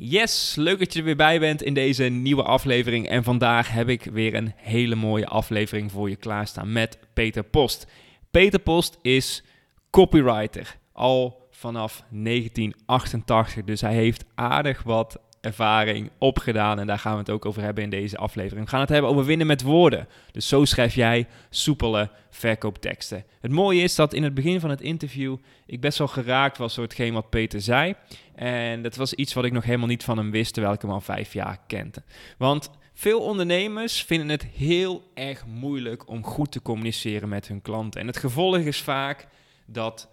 Yes, leuk dat je er weer bij bent in deze nieuwe aflevering. En vandaag heb ik weer een hele mooie aflevering voor je klaarstaan met Peter Post. Peter Post is copywriter al vanaf 1988, dus hij heeft aardig wat ervaring opgedaan. En daar gaan we het ook over hebben in deze aflevering. We gaan het hebben over winnen met woorden. Dus zo schrijf jij soepele verkoopteksten. Het mooie is dat in het begin van het interview ik best wel geraakt was door hetgeen wat Peter zei. En dat was iets wat ik nog helemaal niet van hem wist, terwijl ik hem al vijf jaar kende. Want veel ondernemers vinden het heel erg moeilijk om goed te communiceren met hun klanten. En het gevolg is vaak dat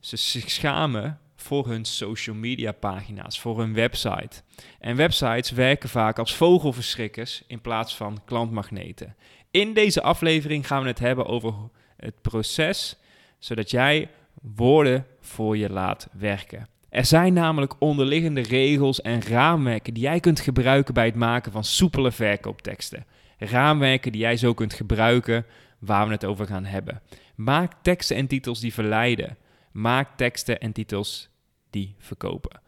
ze zich schamen voor hun social media pagina's, voor hun website. En websites werken vaak als vogelverschrikkers in plaats van klantmagneten. In deze aflevering gaan we het hebben over het proces zodat jij woorden voor je laat werken. Er zijn namelijk onderliggende regels en raamwerken die jij kunt gebruiken bij het maken van soepele verkoopteksten. Raamwerken die jij zo kunt gebruiken waar we het over gaan hebben. Maak teksten en titels die verleiden. Maak teksten en titels verkopen.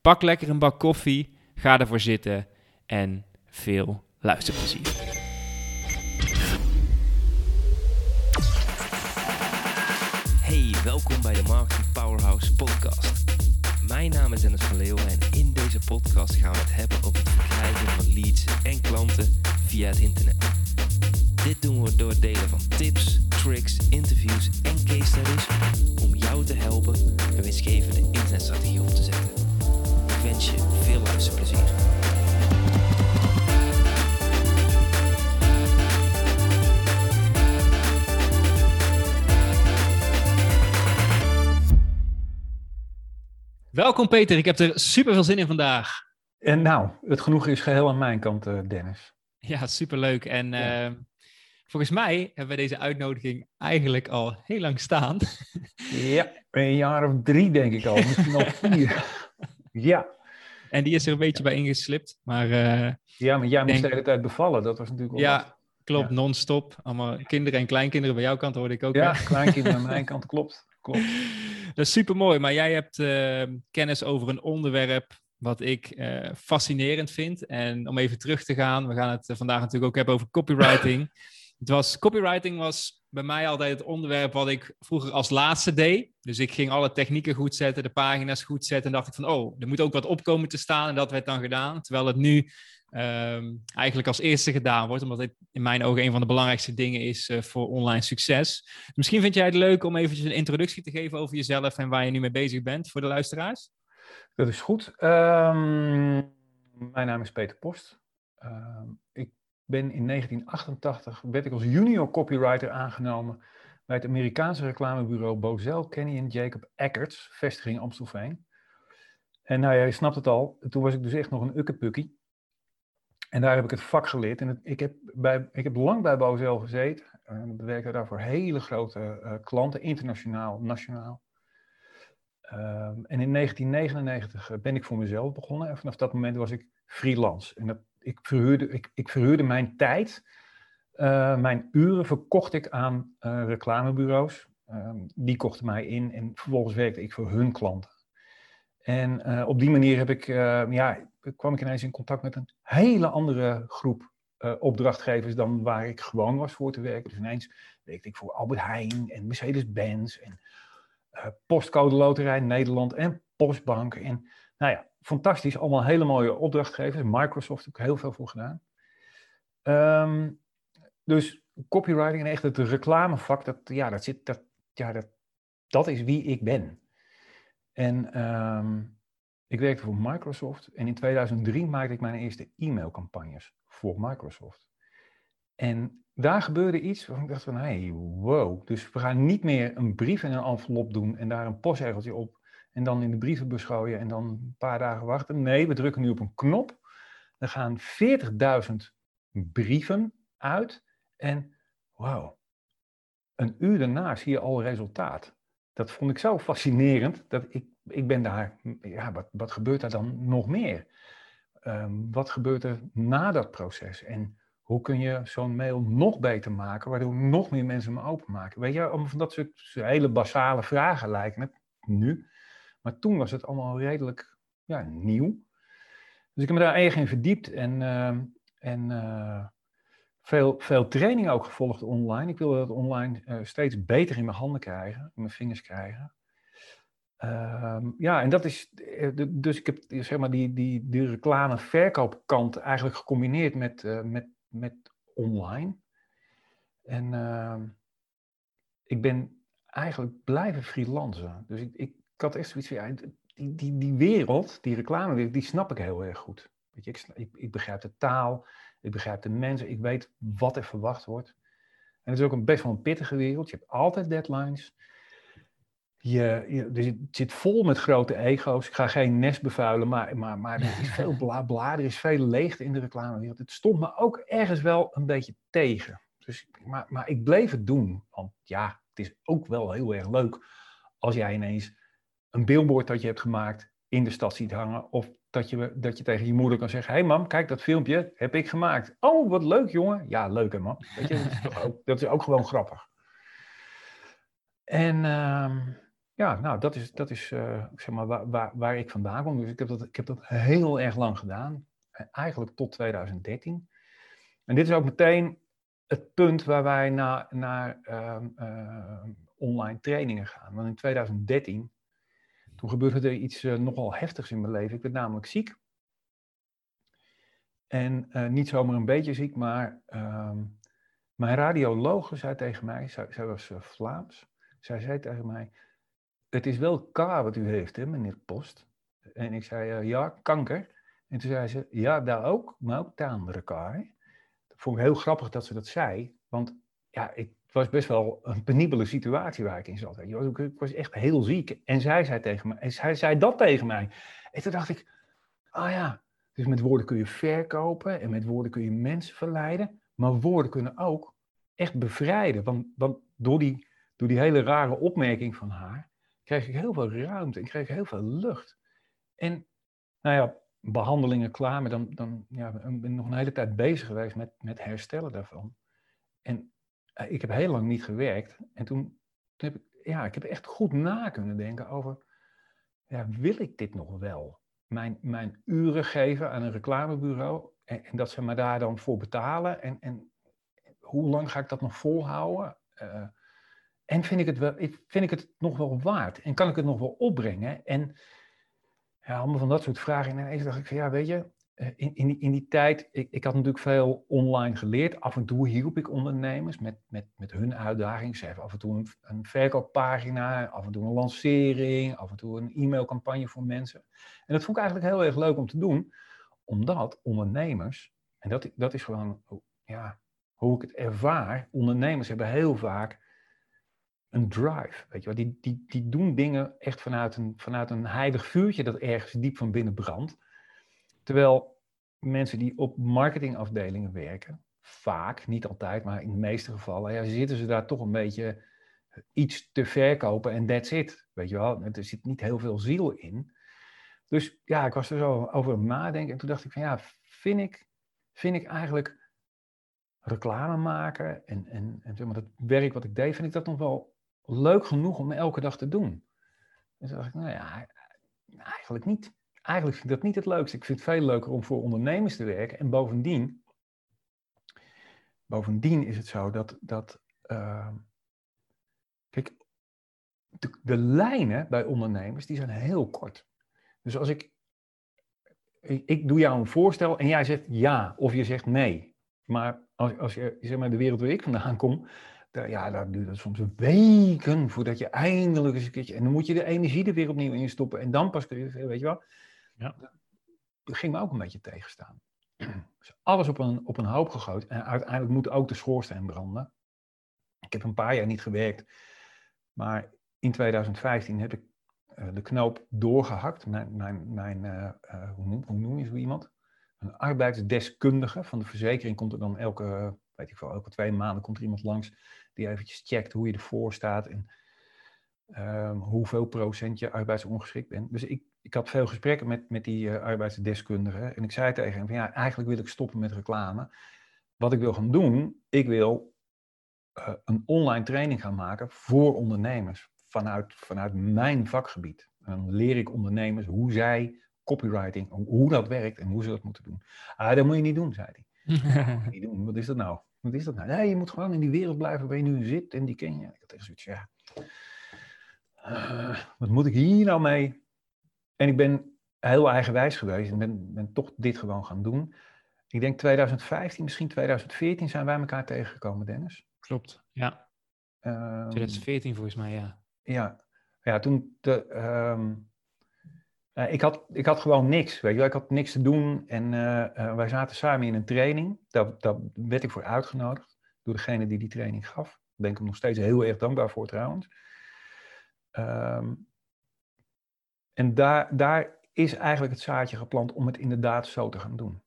Pak lekker een bak koffie, ga ervoor zitten en veel luisterplezier. Hey, welkom bij de Marketing Powerhouse podcast. Mijn naam is Dennis van Leeuwen en in deze podcast gaan we het hebben over het verkrijgen van leads en klanten via het internet. Dit doen we door het delen van tips, tricks, interviews en case studies jou te helpen een winstgevende internetstrategie op te zetten. Ik wens je veel luisterplezier. Welkom Peter, ik heb er super veel zin in vandaag. En nou, het genoegen is geheel aan mijn kant, uh, Dennis. Ja, superleuk. En ja. uh, volgens mij hebben we deze uitnodiging eigenlijk al heel lang staan. Ja, een jaar of drie denk ik al, misschien al vier. Ja. En die is er een beetje bij ingeslipt, maar... Uh, ja, maar jij moest de hele tijd bevallen, dat was natuurlijk Ja, wat. klopt, ja. non-stop. Allemaal kinderen en kleinkinderen bij jouw kant hoorde ik ook. Ja, kleinkinderen aan mijn kant, klopt. klopt. Dat is super mooi, maar jij hebt uh, kennis over een onderwerp wat ik uh, fascinerend vind. En om even terug te gaan, we gaan het vandaag natuurlijk ook hebben over copywriting. Het was, copywriting was bij mij altijd het onderwerp wat ik vroeger als laatste deed. Dus ik ging alle technieken goed zetten, de pagina's goed zetten. En dacht ik van, oh, er moet ook wat opkomen te staan. En dat werd dan gedaan. Terwijl het nu um, eigenlijk als eerste gedaan wordt. Omdat dit in mijn ogen een van de belangrijkste dingen is uh, voor online succes. Misschien vind jij het leuk om eventjes een introductie te geven over jezelf en waar je nu mee bezig bent voor de luisteraars? Dat is goed. Um, mijn naam is Peter Post. Um, ik ben in 1988 werd ik als junior copywriter aangenomen bij het Amerikaanse reclamebureau Bozel, Kenny en Jacob Eckerts, vestiging Amstelveen. En nou ja, je snapt het al, toen was ik dus echt nog een ukkepukkie. En daar heb ik het vak geleerd. En ik, heb bij, ik heb lang bij Bozel gezeten. En werkte daar voor hele grote uh, klanten, internationaal, nationaal. Um, en in 1999 ben ik voor mezelf begonnen. En vanaf dat moment was ik freelance. En dat, ik, verhuurde, ik, ik verhuurde mijn tijd, uh, mijn uren verkocht ik aan uh, reclamebureaus. Um, die kochten mij in en vervolgens werkte ik voor hun klanten. En uh, op die manier heb ik, ja, kwam ik ineens in contact met een hele andere groep opdrachtgevers dan waar ik gewoon was voor te werken. Dus ineens werkte ik voor Albert Heijn en Mercedes-Benz en Postcode Loterij Nederland en Postbank. En nou ja, fantastisch. Allemaal hele mooie opdrachtgevers. Microsoft ik heel veel voor gedaan. Um, dus copywriting en echt het reclamevak, dat, ja, dat, zit, dat, ja, dat, dat is wie ik ben. En um, ik werkte voor Microsoft. En in 2003 maakte ik mijn eerste e-mailcampagnes voor Microsoft. En daar gebeurde iets waarvan ik dacht van, hey, wow. Dus we gaan niet meer een brief in een envelop doen en daar een postzegeltje op en dan in de brievenbus gooien en dan een paar dagen wachten. Nee, we drukken nu op een knop. Er gaan 40.000 brieven uit en wauw, een uur daarna zie je al resultaat. Dat vond ik zo fascinerend dat ik, ik ben daar, ja, wat, wat gebeurt daar dan nog meer? Um, wat gebeurt er na dat proces? En hoe kun je zo'n mail nog beter maken, waardoor nog meer mensen hem openmaken? Weet je, om van dat soort hele basale vragen lijken nu. Maar toen was het allemaal redelijk ja, nieuw. Dus ik heb me daar erg in verdiept en, uh, en uh, veel, veel training ook gevolgd online. Ik wilde dat online uh, steeds beter in mijn handen krijgen, in mijn vingers krijgen. Ehm, ja, en dat is, dus ik heb zeg maar die, die, die reclame-verkoopkant eigenlijk gecombineerd met, met, met online. En ehm, ik ben eigenlijk blijven freelancen. Dus ik, ik, ik had echt zoiets van, ja, die, die, die wereld, die reclamewereld, die snap ik heel erg goed. Weet je, ik, ik, ik, begrijp de taal, ik begrijp de mensen, ik weet wat er verwacht wordt. En het is ook een best wel een pittige wereld. Je hebt altijd deadlines. Je, je, dus het zit vol met grote ego's. Ik ga geen nest bevuilen, maar, maar, maar er is veel bla, bla, er is veel leegte in de reclamewereld. Het stond me ook ergens wel een beetje tegen. Dus, maar, maar ik bleef het doen. Want ja, het is ook wel heel erg leuk als jij ineens een billboard dat je hebt gemaakt in de stad ziet hangen. Of dat je, dat je tegen je moeder kan zeggen: Hé hey mam, kijk dat filmpje heb ik gemaakt. Oh, wat leuk jongen. Ja, leuk hè man. Weet je, dat, is ook, dat is ook gewoon grappig. En uh, ja, nou, dat is, dat is uh, zeg maar waar, waar, waar, ik vandaan kom. Dus ik heb, dat, ik heb dat heel erg lang gedaan. Eigenlijk tot 2013. En dit is ook meteen het punt waar wij naar, naar uh, online trainingen gaan. Want in 2013 toen gebeurde er iets uh, nogal heftigs in mijn leven. Ik werd namelijk ziek. En uh, niet zomaar een beetje ziek, maar uh, mijn radiologe zei tegen mij, zij, was uh, Vlaams, zij zei tegen mij, het is wel K wat u heeft, hè, meneer Post. En ik zei, ja, kanker. En toen zei ze, ja, daar ook, maar ook de andere K. Dat vond ik heel grappig dat ze dat zei, want ja, ik was best wel een penibele situatie waar ik in zat. Ik was echt heel ziek. En zij zei tegen me, en zei dat tegen mij. En toen dacht ik, ah ja, dus met woorden kun je verkopen en met woorden kun je mensen verleiden. Maar woorden kunnen ook echt bevrijden. Want, want door, die, door die hele rare opmerking van haar, kreeg ik heel veel ruimte en kreeg heel veel lucht. En nou ja, behandelingen klaar, maar dan, dan ja, ben ik nog een hele tijd bezig geweest met, met herstellen daarvan. En ik heb heel lang niet gewerkt. En toen, heb ik, ja, ik heb echt goed na kunnen denken over, ja, wil ik dit nog wel? Mijn, mijn uren geven aan een reclamebureau en, en dat ze me daar dan voor betalen. En, en hoe lang ga ik dat nog volhouden? Uh, en vind ik, het wel, vind ik het nog wel waard? En kan ik het nog wel opbrengen? En ja, allemaal van dat soort vragen. En ineens dacht ik van ja, weet je, eh, in, in, die, in die tijd, ik, ik had natuurlijk veel online geleerd. Af en toe hielp ik ondernemers met, met, met hun uitdaging. Ze hebben af en toe een, een verkooppagina, af en toe een lancering, af en toe een e-mailcampagne voor mensen. En dat vond ik eigenlijk heel erg leuk om te doen, omdat ondernemers, en dat, dat is gewoon ja, hoe ik het ervaar, ondernemers hebben heel vaak een drive. Weet je? Die, die, die doen dingen echt vanuit een, vanuit een heilig vuurtje dat ergens diep van binnen brandt. Terwijl mensen die op marketingafdelingen werken, vaak, niet altijd, maar in de meeste gevallen, ja, zitten ze daar toch een beetje iets te verkopen en that's it. Weet je wel, er zit niet heel veel ziel in. Dus ja, ik was er zo over nadenken en toen dacht ik van ja, vind ik, vind ik eigenlijk reclame maken en, en, en zeg maar, dat werk wat ik deed, vind ik dat nog wel leuk genoeg om elke dag te doen. En toen dacht ik, nou ja, eigenlijk niet eigenlijk vind ik dat niet het leukste. Ik vind het veel leuker om voor ondernemers te werken. En bovendien, bovendien is het zo dat, dat uh, kijk, de, de, lijnen bij ondernemers, die zijn heel kort. Dus als ik, ik, doe jou een voorstel en jij zegt ja of je zegt nee. Maar als, als je, zeg maar, de wereld waar ik vandaan kom, ja, daar duurt het soms weken voordat je eindelijk eens een keertje... En dan moet je de energie er weer opnieuw in stoppen en dan pas kun je, weet je wel... Ja. Dat ging me ook een beetje tegenstaan. Dus alles op een, op een hoop gegooid. En uiteindelijk moet ook de schoorsteen branden. Ik heb een paar jaar niet gewerkt. Maar in 2015 heb ik uh, de knoop doorgehakt. Mijn, mijn, mijn uh, uh, hoe, noem, hoe noem je zo iemand? Een arbeidsdeskundige van de verzekering komt er dan elke, weet ik veel, elke twee maanden komt er iemand langs die eventjes checkt hoe je ervoor staat en ehm, hoeveel procent je arbeidsongeschikt bent. Dus ik, ik had veel gesprekken met, met die uh, arbeidsdeskundige. En ik zei tegen hem van ja, eigenlijk wil ik stoppen met reclame. Wat ik wil gaan doen, ik wil uh, een online training gaan maken voor ondernemers. Vanuit, vanuit mijn vakgebied. En dan leer ik ondernemers hoe zij copywriting, hoe dat werkt en hoe ze dat moeten doen. Ah, dat moet je niet doen, zei hij. niet doen. Wat is dat nou? Wat is dat nou? Nee, je moet gewoon in die wereld blijven waar je nu zit en die ken je. Ik had echt zoiets, ja. Uh, wat moet ik hier nou mee? En ik ben heel eigenwijs geweest en ben, ben toch dit gewoon gaan doen. Ik denk 2015, misschien 2014 zijn wij elkaar tegengekomen, Dennis. Klopt, ja. Um, 2014 volgens mij, ja. Ja, ja toen de, um, uh, ik, had, ik had gewoon niks, weet je wel. Ik had niks te doen en uh, uh, wij zaten samen in een training. Daar, daar werd ik voor uitgenodigd door degene die die training gaf. Daar ben ik hem nog steeds heel erg dankbaar voor trouwens. Um, en daar, daar is eigenlijk het zaadje geplant om het inderdaad zo te gaan doen.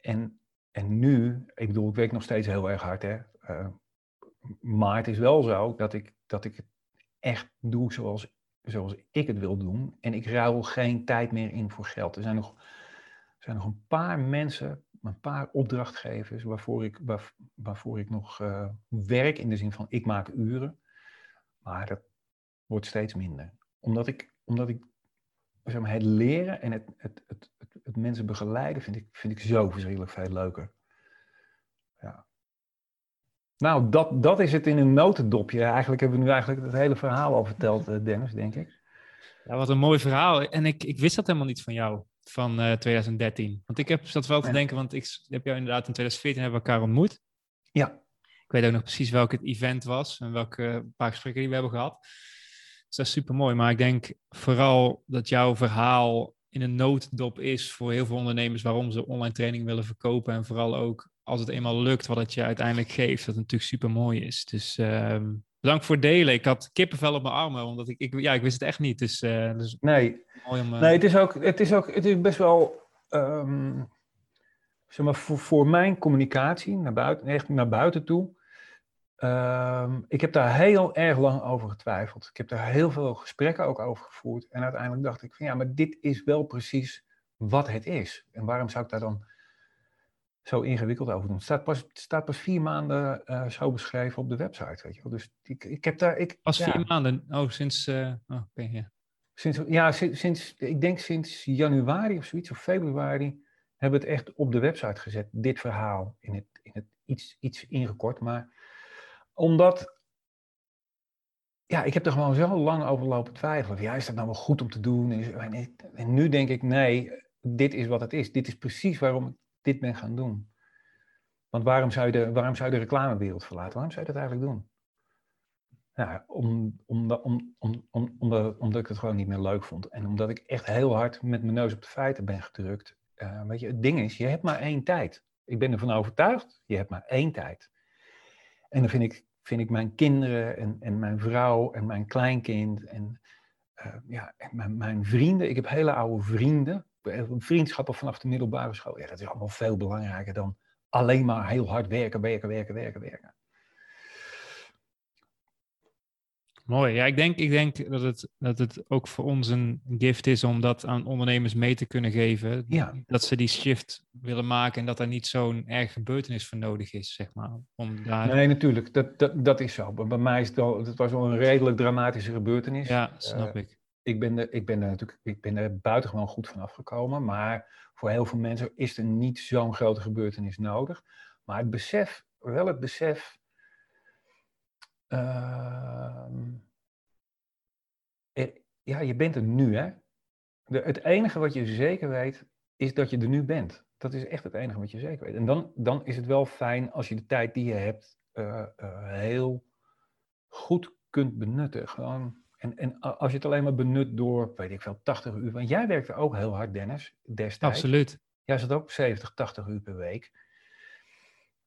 En, en nu, ik bedoel, ik werk nog steeds heel erg hard, hè. maar het is wel zo dat ik, dat ik het echt doe zoals zoals ik het wil doen. En ik ruil geen tijd meer in voor geld. Er zijn nog, er zijn nog een paar mensen, een paar opdrachtgevers waarvoor ik, waar, waarvoor ik nog uh, werk. In de zin van ik maak uren. Maar dat wordt steeds minder. Omdat ik, omdat ik zeg maar, het leren en het, het, het, het, mensen begeleiden vind ik, vind ik zo verschrikkelijk veel leuker. Ja. Nou, dat, dat is het in een notendopje. Eigenlijk hebben we nu eigenlijk het hele verhaal al verteld, eh, Dennis, denk ik. Ja, wat een mooi verhaal. En ik, ik wist dat helemaal niet van jou, van uh, eh, 2013. Want ik heb zat wel te denken, want ik heb jou inderdaad in 2014 hebben we elkaar ontmoet. Ja. Ik weet ook nog precies welk het event was en welke paar gesprekken die we hebben gehad. Dus dat is super mooi. Maar ik denk vooral dat jouw verhaal in een nooddop is voor heel veel ondernemers waarom ze online training willen verkopen. En vooral ook als het eenmaal lukt wat het je uiteindelijk geeft, dat het natuurlijk super mooi is. Dus uh, bedankt voor het delen. Ik had kippenvel op mijn armen, omdat ik, ik ja, ik wist het echt niet. Dus, uh, dus nee, mooi om, uh... nee het, is ook, het, is ook, het is best wel, um, zeg maar, voor, voor mijn communicatie naar buiten, echt naar buiten toe. Um, ik heb daar heel erg lang over getwijfeld. Ik heb daar heel veel gesprekken ook over gevoerd. En uiteindelijk dacht ik van ja, maar dit is wel precies wat het is. En waarom zou ik daar dan zo ingewikkeld over doen. Het staat pas, het staat pas vier maanden uh, zo beschreven op de website, weet je wel. Dus ik, ik heb daar... Ik, pas vier maanden? Oh, sinds... Uh, oh, okay, yeah. sinds ja, sinds, sinds, ik denk sinds januari of zoiets, of februari, hebben we het echt op de website gezet, dit verhaal, in het, in het iets, iets ingekort. Maar omdat... Ja, ik heb er gewoon zo lang over lopen twijfelen. Ja, is dat nou wel goed om te doen? En, nu denk ik, nee, dit is wat het is. Dit is precies waarom ik dit ben gaan doen. Want waarom zou je de, waarom zou je de reclamewereld verlaten? Waarom zou je dat eigenlijk doen? Ja, om, om, om, om, om, omdat, ik het gewoon niet meer leuk vond. En omdat ik echt heel hard met mijn neus op de feiten ben gedrukt. Uh, weet je, het ding is, je hebt maar één tijd. Ik ben ervan overtuigd, je hebt maar één tijd. En dan vind ik, vind ik mijn kinderen en, en mijn vrouw en mijn kleinkind en, uh, ja, en mijn, mijn vrienden. Ik heb hele oude vrienden vriendschappen vanaf de middelbare school. Dat is allemaal veel belangrijker dan alleen maar heel hard werken, werken, werken, werken, werken. Mooi. Ja, ik denk, ik denk dat, het, dat het ook voor ons een gift is om dat aan ondernemers mee te kunnen geven. Ja. Dat ze die shift willen maken en dat er niet zo'n erg gebeurtenis voor nodig is, zeg maar. Om daar... Nee, natuurlijk. Dat, dat, dat is zo. Bij mij is het wel, het was wel een redelijk dramatische gebeurtenis. Ja, snap uh, ik ik ben, er, ik ben er natuurlijk ik ben er buitengewoon goed van afgekomen. Maar voor heel veel mensen is er niet zo'n grote gebeurtenis nodig. Maar het besef, wel het besef. Uh, er, ja, je bent er nu, hè? De, het enige wat je zeker weet, is dat je er nu bent. Dat is echt het enige wat je zeker weet. En dan, dan is het wel fijn als je de tijd die je hebt uh, uh, heel goed kunt benutten. Gewoon en, en als je het alleen maar benut door, weet ik veel, 80 uur. Want jij werkte ook heel hard, Dennis, destijds. Absoluut. Jij zat ook 70, 80 uur per week.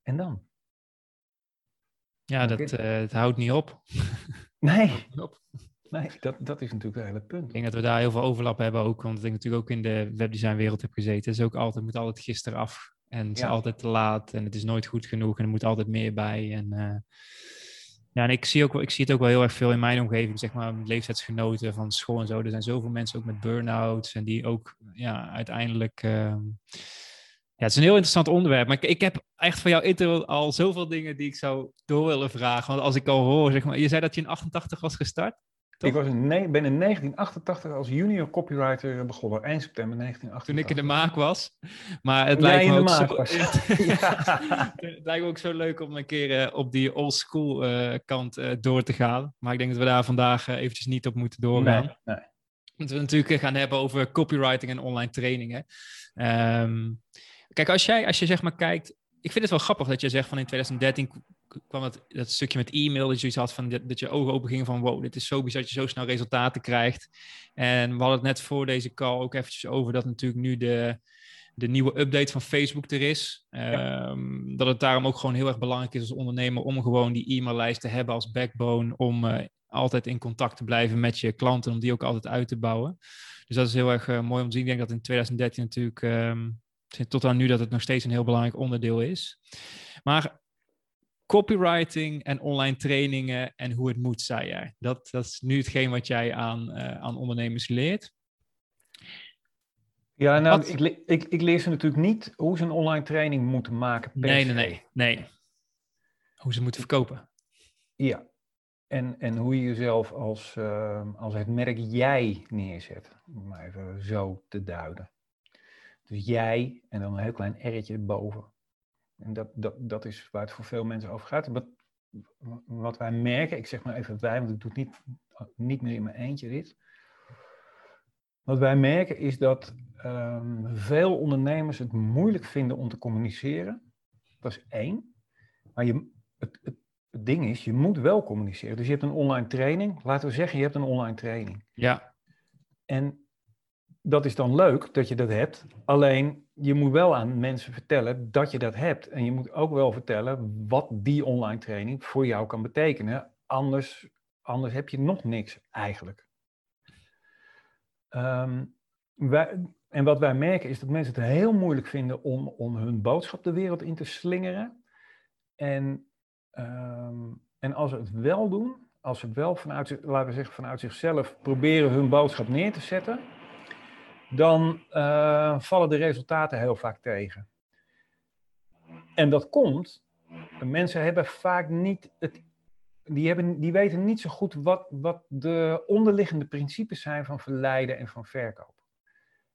En dan? Ja, dat, uh, het houdt niet op. Nee. Nee, dat, dat is natuurlijk het hele punt. Ik denk dat we daar heel veel overlap hebben ook. Want ik natuurlijk ook in de webdesignwereld heb gezeten. Het is ook altijd, moet altijd gisteren af. En het is altijd te laat. En het is nooit goed genoeg. En er moet altijd meer bij. En uh, ja, en ik zie, ook, ik zie het ook wel heel erg veel in mijn omgeving, zeg maar, leeftijdsgenoten van school en zo. Er zijn zoveel mensen ook met burn-outs en die ook ja, uiteindelijk... Uh, ja, het is een heel interessant onderwerp, maar ik, ik heb echt van jouw intro al zoveel dingen die ik zou door willen vragen. Want als ik al hoor, zeg maar, je zei dat je in 88 was gestart? Ik was in, ben in 1988 als junior copywriter begonnen, 1 september 1988. Toen ik in de maak was. Maar het lijkt me ook zo... het lijkt me ook zo leuk om een keer uh, op die old school uh, kant uh, door te gaan. Maar ik denk dat we daar vandaag eventjes niet op moeten doorgaan. Nee, nee. Want we natuurlijk gaan hebben over copywriting en online trainingen. Um, kijk, als jij, als je zeg maar kijkt ik vind het wel grappig dat je zegt van in 2013 kwam het, dat stukje met e-mail, dat je zoiets had van dat, je ogen open gingen van wow, dit is zo bizar dat je zo snel resultaten krijgt. En we hadden het net voor deze call ook eventjes over dat natuurlijk nu de, de nieuwe update van Facebook er is. Ehm, dat het daarom ook gewoon heel erg belangrijk is als ondernemer om gewoon die e-maillijst te hebben als backbone om uh, altijd in contact te blijven met je klanten, om die ook altijd uit te bouwen. Dus dat is heel erg uh, mooi om te zien. Ik denk dat in 2013 natuurlijk um, tot aan nu dat het nog steeds een heel belangrijk onderdeel is. Maar copywriting en online trainingen en hoe het moet, zei jij. Dat, dat is nu hetgeen wat jij aan, uh, aan ondernemers leert. Ja, nou, ik, ik, ik leer ze natuurlijk niet hoe ze een online training moeten maken. nee, nee, nee, nee. Hoe ze moeten verkopen. Ja, en, en hoe je jezelf als, uh, als het merk jij neerzet, om maar even zo te duiden. Dus jij en dan een heel klein r'tje boven. En dat, dat, dat is waar het voor veel mensen over gaat. Wat, wat wij merken, ik zeg maar even wij, want ik doe het niet, niet meer in mijn eentje dit. Wat wij merken is dat um, veel ondernemers het moeilijk vinden om te communiceren. Dat is één. Maar je, het, het, het ding is, je moet wel communiceren. Dus je hebt een online training. Laten we zeggen, je hebt een online training. Ja. En dat is dan leuk dat je dat hebt. Alleen je moet wel aan mensen vertellen dat je dat hebt. En je moet ook wel vertellen wat die online training voor jou kan betekenen. Anders, anders heb je nog niks eigenlijk. Ehm, wij, en wat wij merken is dat mensen het heel moeilijk vinden om, om hun boodschap de wereld in te slingeren. En, ehm, en als ze het wel doen, als ze wel vanuit, laten we zeggen, vanuit zichzelf proberen hun boodschap neer te zetten dan uh, vallen de resultaten heel vaak tegen. En dat komt, mensen hebben vaak niet het, die, hebben, die weten niet zo goed wat, wat de onderliggende principes zijn van verleiden en van verkoop.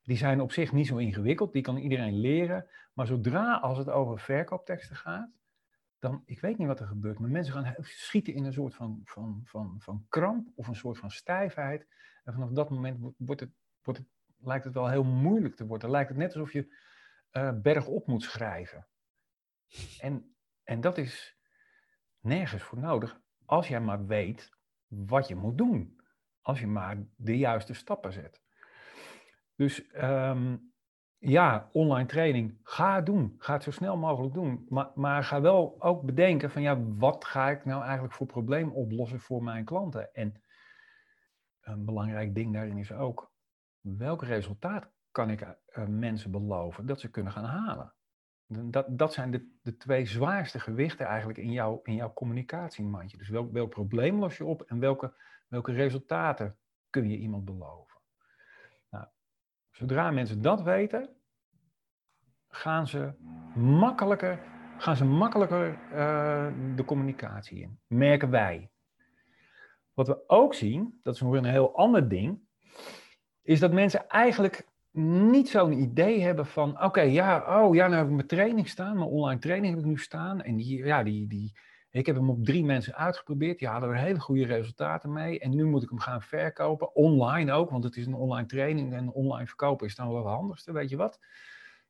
Die zijn op zich niet zo ingewikkeld, die kan iedereen leren. Maar zodra als het over verkoopteksten gaat, dan, ik weet niet wat er gebeurt, maar mensen gaan schieten in een soort van, van, van, van kramp of een soort van stijfheid. En vanaf dat moment wordt het, wordt het lijkt het wel heel moeilijk te worden. Lijkt het net alsof je uh, bergop moet schrijven. En, en dat is nergens voor nodig als jij maar weet wat je moet doen. Als je maar de juiste stappen zet. Dus ehm, ja, online training, ga het doen. Ga het zo snel mogelijk doen. Maar, maar ga wel ook bedenken van ja, wat ga ik nou eigenlijk voor probleem oplossen voor mijn klanten? En een belangrijk ding daarin is ook, welk resultaat kan ik uh, mensen beloven dat ze kunnen gaan halen? Dat, dat zijn de, de twee zwaarste gewichten eigenlijk in, jouw in jouw communicatiemandje. Dus welk, welk probleem los je op en welke, welke resultaten kun je iemand beloven? Nou, zodra mensen dat weten, gaan ze makkelijker, gaan ze makkelijker uh, de communicatie in. Merken wij. Wat we ook zien, dat is nog een heel ander ding, is dat mensen eigenlijk niet zo'n idee hebben van, oké, ja, oh ja, nou heb ik mijn training staan, mijn online training heb ik nu staan. En die, ja, die, die, ik heb hem op drie mensen uitgeprobeerd, die hadden er hele goede resultaten mee. En nu moet ik hem gaan verkopen, online ook, want het is een online training en online verkopen is dan wel het handigste, weet je wat.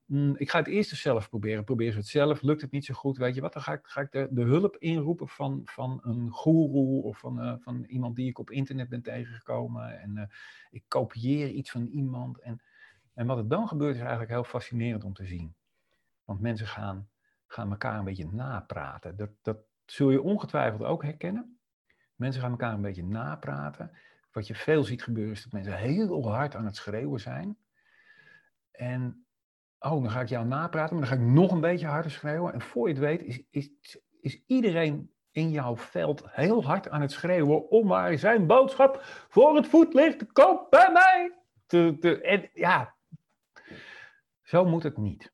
Mm, ik ga het eerst zelf proberen. Probeer ze het zelf. Lukt het niet zo goed, weet je wat? Dan ga ik, ga ik de, hulp inroepen van, van een guru of van, uh, van iemand die ik op internet ben tegengekomen. En uh, ik kopieer iets van iemand. En, en wat er dan gebeurt is eigenlijk heel fascinerend om te zien. Want mensen gaan, gaan elkaar een beetje napraten. Dat, dat zul je ongetwijfeld ook herkennen. Mensen gaan elkaar een beetje napraten. Wat je veel ziet gebeuren is dat mensen heel hard aan het schreeuwen zijn. En oh, dan ga ik jou napraten, maar dan ga ik nog een beetje harder schreeuwen. En voor je het weet is, is, is iedereen in jouw veld heel hard aan het schreeuwen om maar zijn boodschap voor het voetlicht te koop bij mij. Te, te, en ja, zo moet het niet.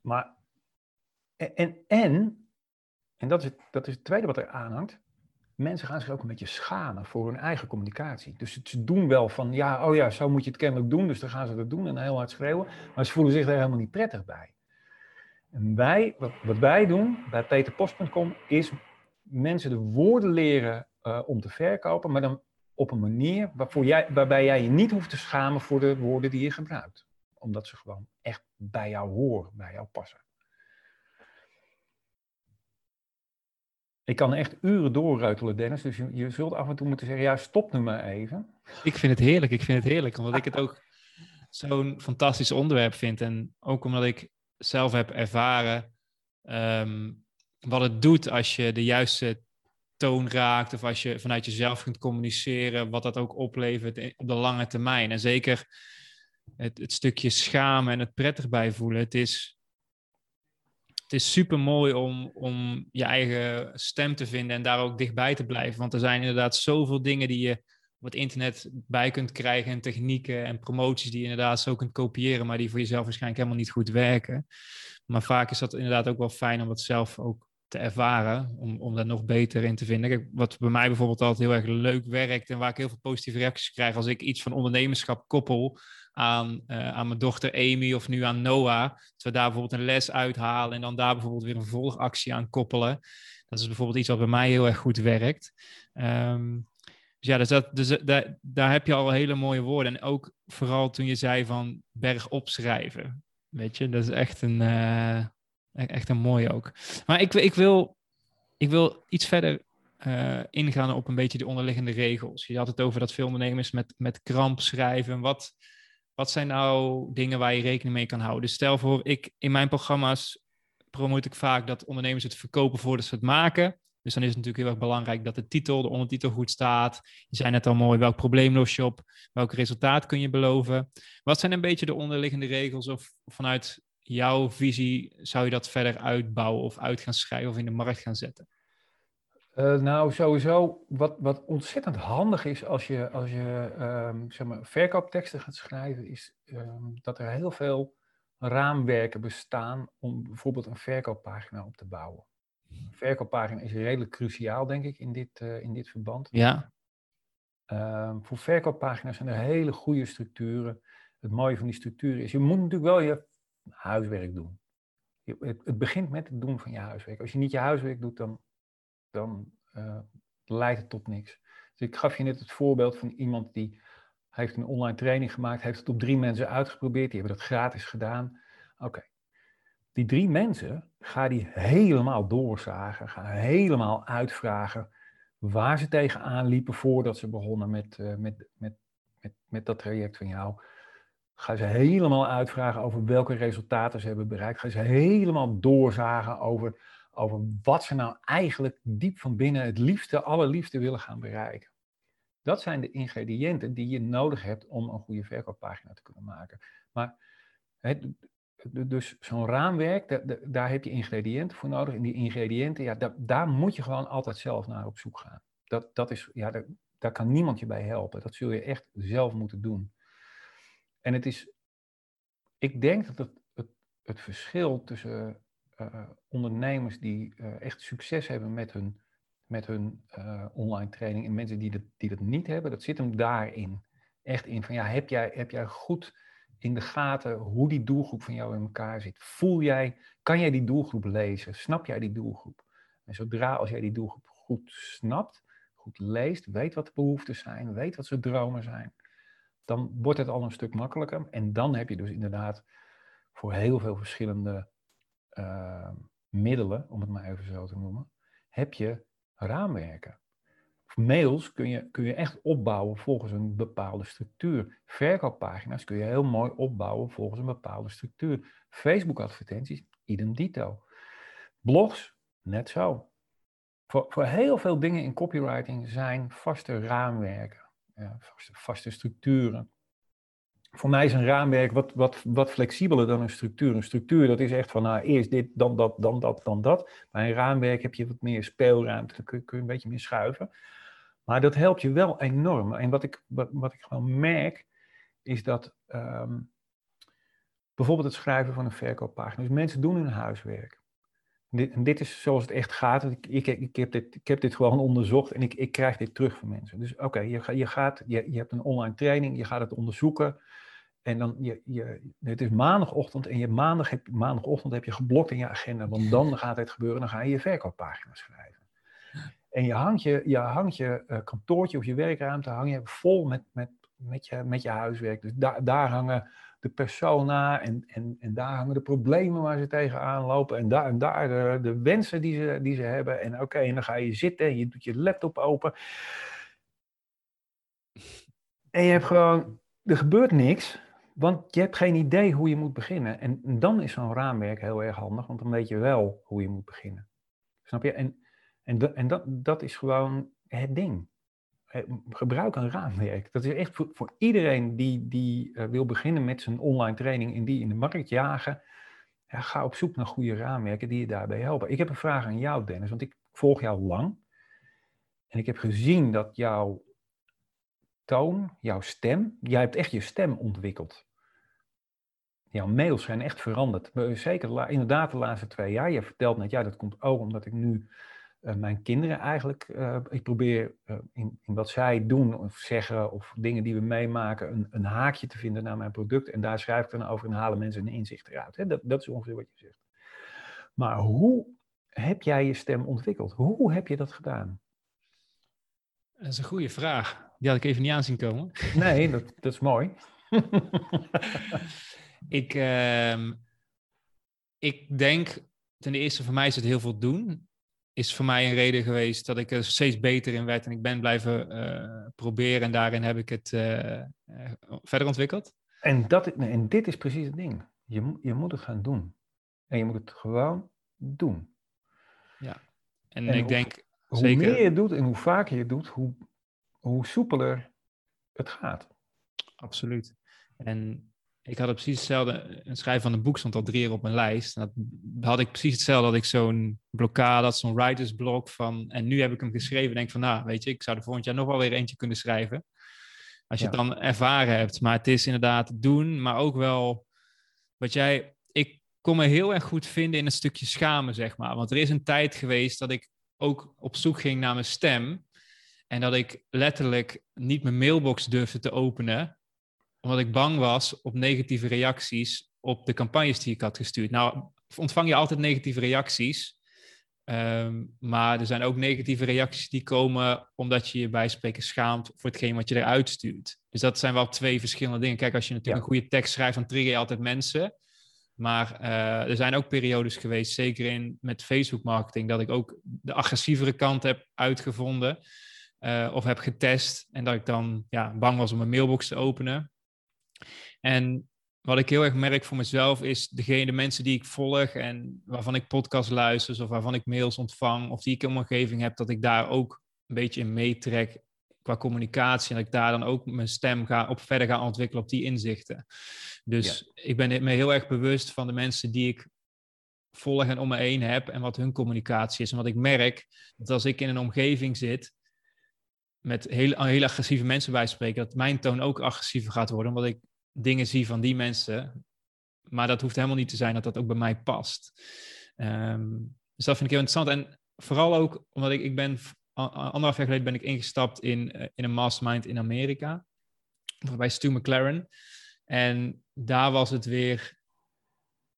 Maar, en, en, en dat, is het, dat is het tweede wat er aanhangt. Mensen gaan zich ook een beetje schamen voor hun eigen communicatie. Dus ze doen wel van, ja, oh ja, zo moet je het kennelijk doen, dus dan gaan ze dat doen en heel hard schreeuwen. Maar ze voelen zich er helemaal niet prettig bij. En wij, wat, wij doen bij peterpost.com, is mensen de woorden leren uh, om te verkopen, maar dan op een manier waarbij jij je niet hoeft te schamen voor de woorden die je gebruikt. Omdat ze gewoon echt bij jou horen, bij jou passen. Ik kan echt uren doorruitelen, Dennis. Dus je, je, zult af en toe moeten zeggen, ja, stop nu maar even. Ik vind het heerlijk, ik vind het heerlijk. Omdat ik het ook zo'n fantastisch onderwerp vind. En ook omdat ik zelf heb ervaren ehm, wat het doet als je de juiste toon raakt. Of als je vanuit jezelf kunt communiceren. Wat dat ook oplevert op de lange termijn. En zeker het, het stukje schamen en het prettig bijvoelen. Het is is super mooi om, om je eigen stem te vinden en daar ook dichtbij te blijven. Want er zijn inderdaad zoveel dingen die je op het internet bij kunt krijgen en technieken en promoties die je inderdaad zo kunt kopiëren, maar die voor jezelf waarschijnlijk helemaal niet goed werken. Maar vaak is dat inderdaad ook wel fijn om het zelf ook te ervaren, om, om daar nog beter in te vinden. Wat bij mij bijvoorbeeld altijd heel erg leuk werkt en waar ik heel veel positieve reacties krijg als ik iets van ondernemerschap koppel aan, uh, aan mijn dochter Amy of nu aan Noah. Dat we daar bijvoorbeeld een les uithalen en dan daar bijvoorbeeld weer een volgactie aan koppelen. Dat is bijvoorbeeld iets wat bij mij heel erg goed werkt. Um, dus ja, dus dat, dus daar, daar heb je al hele mooie woorden. En ook vooral toen je zei van berg opschrijven. Weet je, dat is echt een, uh, echt een mooie ook. Maar ik, ik, wil, ik wil iets verder ingaan op een beetje de onderliggende regels. Je had het over dat veel ondernemers met, met kramp schrijven. Wat, wat zijn nou dingen waar je rekening mee kan houden? Dus stel voor, ik in mijn programma's promoot ik vaak dat ondernemers het verkopen voordat ze het maken. Dus dan is het natuurlijk heel erg belangrijk dat de titel, de ondertitel goed staat. Je zei net al mooi, welk probleem los je op? Welk resultaat kun je beloven? Wat zijn een beetje de onderliggende regels of vanuit jouw visie zou je dat verder uitbouwen of uit gaan schrijven of in de markt gaan zetten? Uh, nou, sowieso, wat, wat ontzettend handig is als je, als je um, zeg maar, verkoopteksten gaat schrijven, is um, dat er heel veel raamwerken bestaan om bijvoorbeeld een verkooppagina op te bouwen. Een verkooppagina is redelijk cruciaal, denk ik, in dit, uh, in dit verband. Ja. Um, voor verkooppagina's zijn er hele goede structuren. Het mooie van die structuren is, je moet natuurlijk wel je huiswerk doen. Je, het, het begint met het doen van je huiswerk. Als je niet je huiswerk doet, dan dan uh, leidt het tot niks. Dus ik gaf je net het voorbeeld van iemand die heeft een online training gemaakt, heeft het op drie mensen uitgeprobeerd, die hebben dat gratis gedaan. Oké. Die drie mensen, ga die helemaal doorzagen, ga helemaal uitvragen waar ze tegenaan liepen voordat ze begonnen met, uh, met, met, met, met dat traject van jou. Ga ze helemaal uitvragen over welke resultaten ze hebben bereikt. Ga ze helemaal doorzagen over over wat ze nou eigenlijk diep van binnen het liefste, allerliefste willen gaan bereiken. Dat zijn de ingrediënten die je nodig hebt om een goede verkooppagina te kunnen maken. Maar dus zo'n raamwerk, daar, heb je ingrediënten voor nodig. En die ingrediënten, ja, daar, moet je gewoon altijd zelf naar op zoek gaan. Dat, dat is, ja, daar, daar kan niemand je bij helpen. Dat zul je echt zelf moeten doen. En het is, ik denk dat het, het, het verschil tussen ondernemers die uh, echt succes hebben met hun, met hun online training en mensen die dat, die dat niet hebben, dat zit hem daarin. Echt in van ja, heb jij, heb jij goed in de gaten hoe die doelgroep van jou in elkaar zit? Voel jij, kan jij die doelgroep lezen? Snap jij die doelgroep? En zodra als jij die doelgroep goed snapt, goed leest, weet wat de behoeften zijn, weet wat ze dromen zijn, dan wordt het al een stuk makkelijker. En dan heb je dus inderdaad voor heel veel verschillende uh, middelen, om het maar even zo te noemen, heb je raamwerken. Mails kun je, kun je echt opbouwen volgens een bepaalde structuur. Verkooppagina's kun je heel mooi opbouwen volgens een bepaalde structuur. Facebook-advertenties, idem dito. Blogs, net zo. Voor, voor heel veel dingen in copywriting zijn vaste raamwerken, ja, vaste, vaste structuren voor mij is een raamwerk wat, wat, wat flexibeler dan een structuur. Een structuur, dat is echt van nou, eerst dit, dan dat, dan dat, dan dat. Bij een raamwerk heb je wat meer speelruimte, dan kun je, kun een beetje meer schuiven. Maar dat helpt je wel enorm. En wat ik, wat, wat ik gewoon merk, is dat um, bijvoorbeeld het schrijven van een verkooppagina. Dus mensen doen hun huiswerk. Dit, en dit is zoals het echt gaat. Ik, ik, ik, heb, dit, ik heb dit gewoon onderzocht en ik, ik krijg dit terug van mensen. Dus oké, je, je, gaat, je, je hebt een online training, je gaat het onderzoeken. En dan, je, je, het is maandagochtend en je maandag heb, maandagochtend heb je geblokt in je agenda. Want dan gaat het gebeuren, dan ga je je verkooppagina schrijven. En je hangt je, je, hangt je uh, kantoortje of je werkruimte hang je vol met, met, met, je, met je huiswerk. Dus daar daar hangen de persona en, en, en daar hangen de problemen waar ze tegenaan lopen. En daar, en daar de, de wensen die ze, die ze hebben. En oké, en dan ga je zitten en je doet je laptop open. En je hebt gewoon, er gebeurt niks. Want je hebt geen idee hoe je moet beginnen. En dan is zo'n raamwerk heel erg handig, want dan weet je wel hoe je moet beginnen. Snap je? En, en, en dat, dat is gewoon het ding. Gebruik een raamwerk. Dat is echt voor, voor iedereen die, die uh, wil beginnen met zijn online training en die in de markt jagen. Ja, ga op zoek naar goede raamwerken die je daarbij helpen. Ik heb een vraag aan jou, Dennis, want ik volg jou lang. En ik heb gezien dat jouw toon, jouw stem, jij hebt echt je stem ontwikkeld. Jouw mails zijn echt veranderd. Zeker inderdaad de laatste twee jaar. Je vertelt net, ja, dat komt ook omdat ik nu uh, mijn kinderen eigenlijk, uh, ik probeer uh, in, in, wat zij doen of zeggen of dingen die we meemaken, een, een, haakje te vinden naar mijn product. En daar schrijf ik dan over en halen mensen een inzicht eruit. Hè? Dat, dat is ongeveer wat je zegt. Maar hoe heb jij je stem ontwikkeld? Hoe heb je dat gedaan? Dat is een goede vraag. Die had ik even niet aanzien komen. Nee, dat, dat is mooi. ik, uh, ik denk, ten eerste voor mij is het heel veel doen. Is voor mij een reden geweest dat ik er steeds beter in werd en ik ben blijven uh, proberen en daarin heb ik het uh, verder ontwikkeld. En, dat, en dit is precies het ding. Je, je moet het gaan doen. En je moet het gewoon doen. Ja, en, en ik denk hoe zeker... meer je doet en hoe vaker je doet, hoe, hoe soepeler het gaat. Absoluut. En ik had precies hetzelfde. Een schrijven van een boek stond al drie jaar op mijn lijst. En dat had ik precies hetzelfde. Dat ik zo'n blokkade had, zo'n writersblok van. En nu heb ik hem geschreven. Denk van, nou, weet je, ik zou er volgend jaar nog wel weer eentje kunnen schrijven. Als je het dan ervaren hebt. Maar het is inderdaad doen, maar ook wel. Wat jij. Ik kon me heel erg goed vinden in een stukje schamen, zeg maar. Want er is een tijd geweest dat ik ook op zoek ging naar mijn stem. En dat ik letterlijk niet mijn mailbox durfde te openen, omdat ik bang was op negatieve reacties op de campagnes die ik had gestuurd. Nou, ontvang je altijd negatieve reacties. Um, maar er zijn ook negatieve reacties die komen omdat je je bij spreken schaamt voor hetgeen wat je eruit stuurt. Dus dat zijn wel twee verschillende dingen. Kijk, als je natuurlijk een goede tekst schrijft, dan trigger je altijd mensen. Maar uh, er zijn ook periodes geweest, zeker in, met Facebook marketing, dat ik ook de agressievere kant heb uitgevonden uh, of heb getest. En dat ik dan ja, bang was om mijn mailbox te openen. En wat ik heel erg merk voor mezelf is degene de mensen die ik volg en waarvan ik podcast luister of waarvan ik mails ontvang of die ik in mijn omgeving heb, dat ik daar ook een beetje in meetrek qua communicatie en dat ik daar dan ook mijn stem ga op verder ga ontwikkelen op die inzichten. Dus ik ben me heel erg bewust van de mensen die ik volg en om me heen heb en wat hun communicatie is. En wat ik merk, dat als ik in een omgeving zit met heel, heel agressieve mensen bij spreken, dat mijn toon ook agressiever gaat worden, omdat ik dingen zie van die mensen. Maar dat hoeft helemaal niet te zijn dat dat ook bij mij past. Um, dus dat vind ik heel interessant. En vooral ook omdat ik, ik ben anderhalf jaar geleden ben ik ingestapt in, eh, in een mastermind in Amerika. Bij Stu McLaren. En daar was het weer,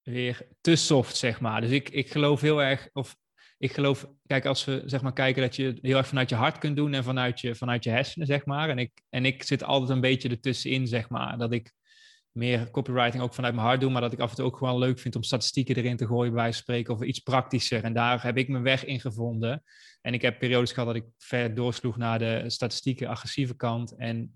weer te soft, zeg maar. Dus ik, ik geloof heel erg, of ik geloof, kijk, als we zeg maar kijken dat je heel erg vanuit je hart kunt doen en vanuit je, vanuit je hersenen, zeg maar. En ik, en ik zit altijd een beetje ertussenin, zeg maar. Dat ik meer copywriting ook vanuit mijn hart doe, maar dat ik af en toe ook gewoon leuk vind om statistieken erin te gooien bij spreken of iets praktischer. En daar heb ik mijn weg in gevonden. En ik heb periodes gehad dat ik ver doorsloeg naar de statistieke agressieve kant en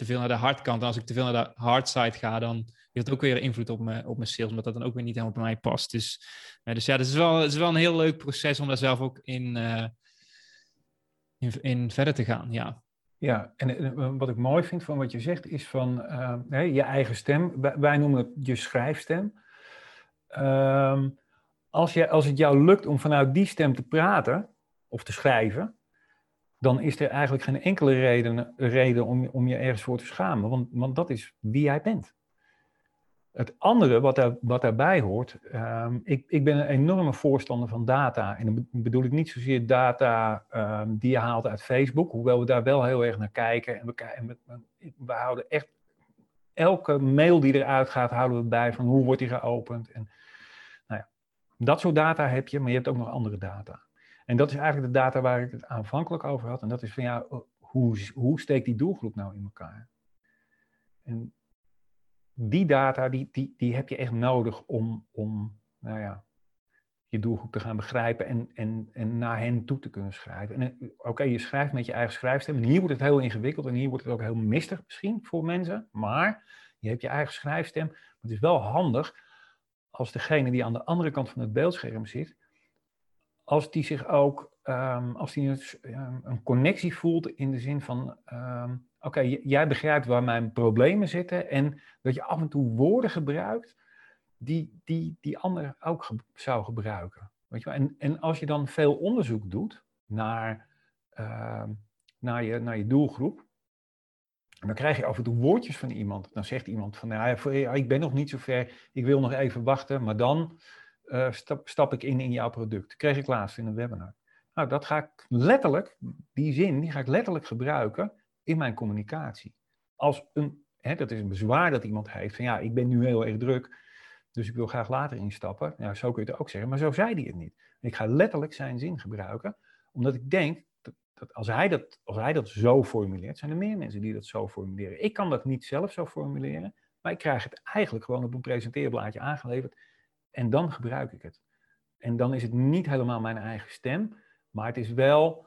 te veel naar de hardkant. En als ik te veel naar de hard side ga, dan heeft ook weer invloed op mijn, op mijn sales, omdat dat dan ook weer niet helemaal bij mij past. Dus, uh, dus ja, het is, wel, het is wel een heel leuk proces om daar zelf ook in, uh, in, in verder te gaan, ja. Ja, en wat ik mooi vind van wat je zegt is van uh, je eigen stem. Wij noemen het je schrijfstem. Uh, als, je, als het jou lukt om vanuit die stem te praten of te schrijven, dan is er eigenlijk geen enkele reden, reden om, om je ergens voor te schamen, want, want dat is wie jij bent. Het andere wat, wat daarbij hoort, ehm, ik, ik ben een enorme voorstander van data. En dan bedoel ik niet zozeer data ehm, die je haalt uit Facebook, hoewel we daar wel heel erg naar kijken. En we, en we, we, houden echt elke mail die eruit gaat, houden we bij van hoe wordt die geopend. En, nou ja, dat soort data heb je, maar je hebt ook nog andere data. En dat is eigenlijk de data waar ik het aanvankelijk over had. En dat is van ja, hoe, hoe steekt die doelgroep nou in elkaar? En die data, die, die, die heb je echt nodig om, om nou ja, je doelgroep te gaan begrijpen en, en, en naar hen toe te kunnen schrijven. En eh, oké, je schrijft met je eigen schrijfstem. En hier wordt het heel ingewikkeld en hier wordt het ook heel mistig misschien voor mensen. Maar je hebt je eigen schrijfstem. Het is wel handig als degene die aan de andere kant van het beeldscherm zit, als die zich ook, um, als die een, een connectie voelt in de zin van, ehm, oké, jij begrijpt waar mijn problemen zitten en dat je af en toe woorden gebruikt die die, die ander ook zou gebruiken. Weet je wel? En, en als je dan veel onderzoek doet naar, ehm, naar, je, naar je doelgroep, dan krijg je af en toe woordjes van iemand. Dan zegt iemand van, nou, ja, ik ben nog niet zo ver, ik wil nog even wachten, maar dan uh, stap, stap ik in in jouw product. kreeg ik laatst in een webinar. Nou, dat ga ik letterlijk, die zin, die ga ik letterlijk gebruiken in mijn communicatie. Als een, hè, dat is een bezwaar dat iemand heeft van ja, ik ben nu heel erg druk, dus ik wil graag later instappen. Ja, zo kun je het ook zeggen, maar zo zei hij het niet. Ik ga letterlijk zijn zin gebruiken, omdat ik denk dat, dat, als, hij dat als hij dat zo formuleert, zijn er meer mensen die dat zo formuleren. Ik kan dat niet zelf zo formuleren, maar ik krijg het eigenlijk gewoon op een presenteerblaadje aangeleverd en dan gebruik ik het. En dan is het niet helemaal mijn eigen stem, maar het is wel,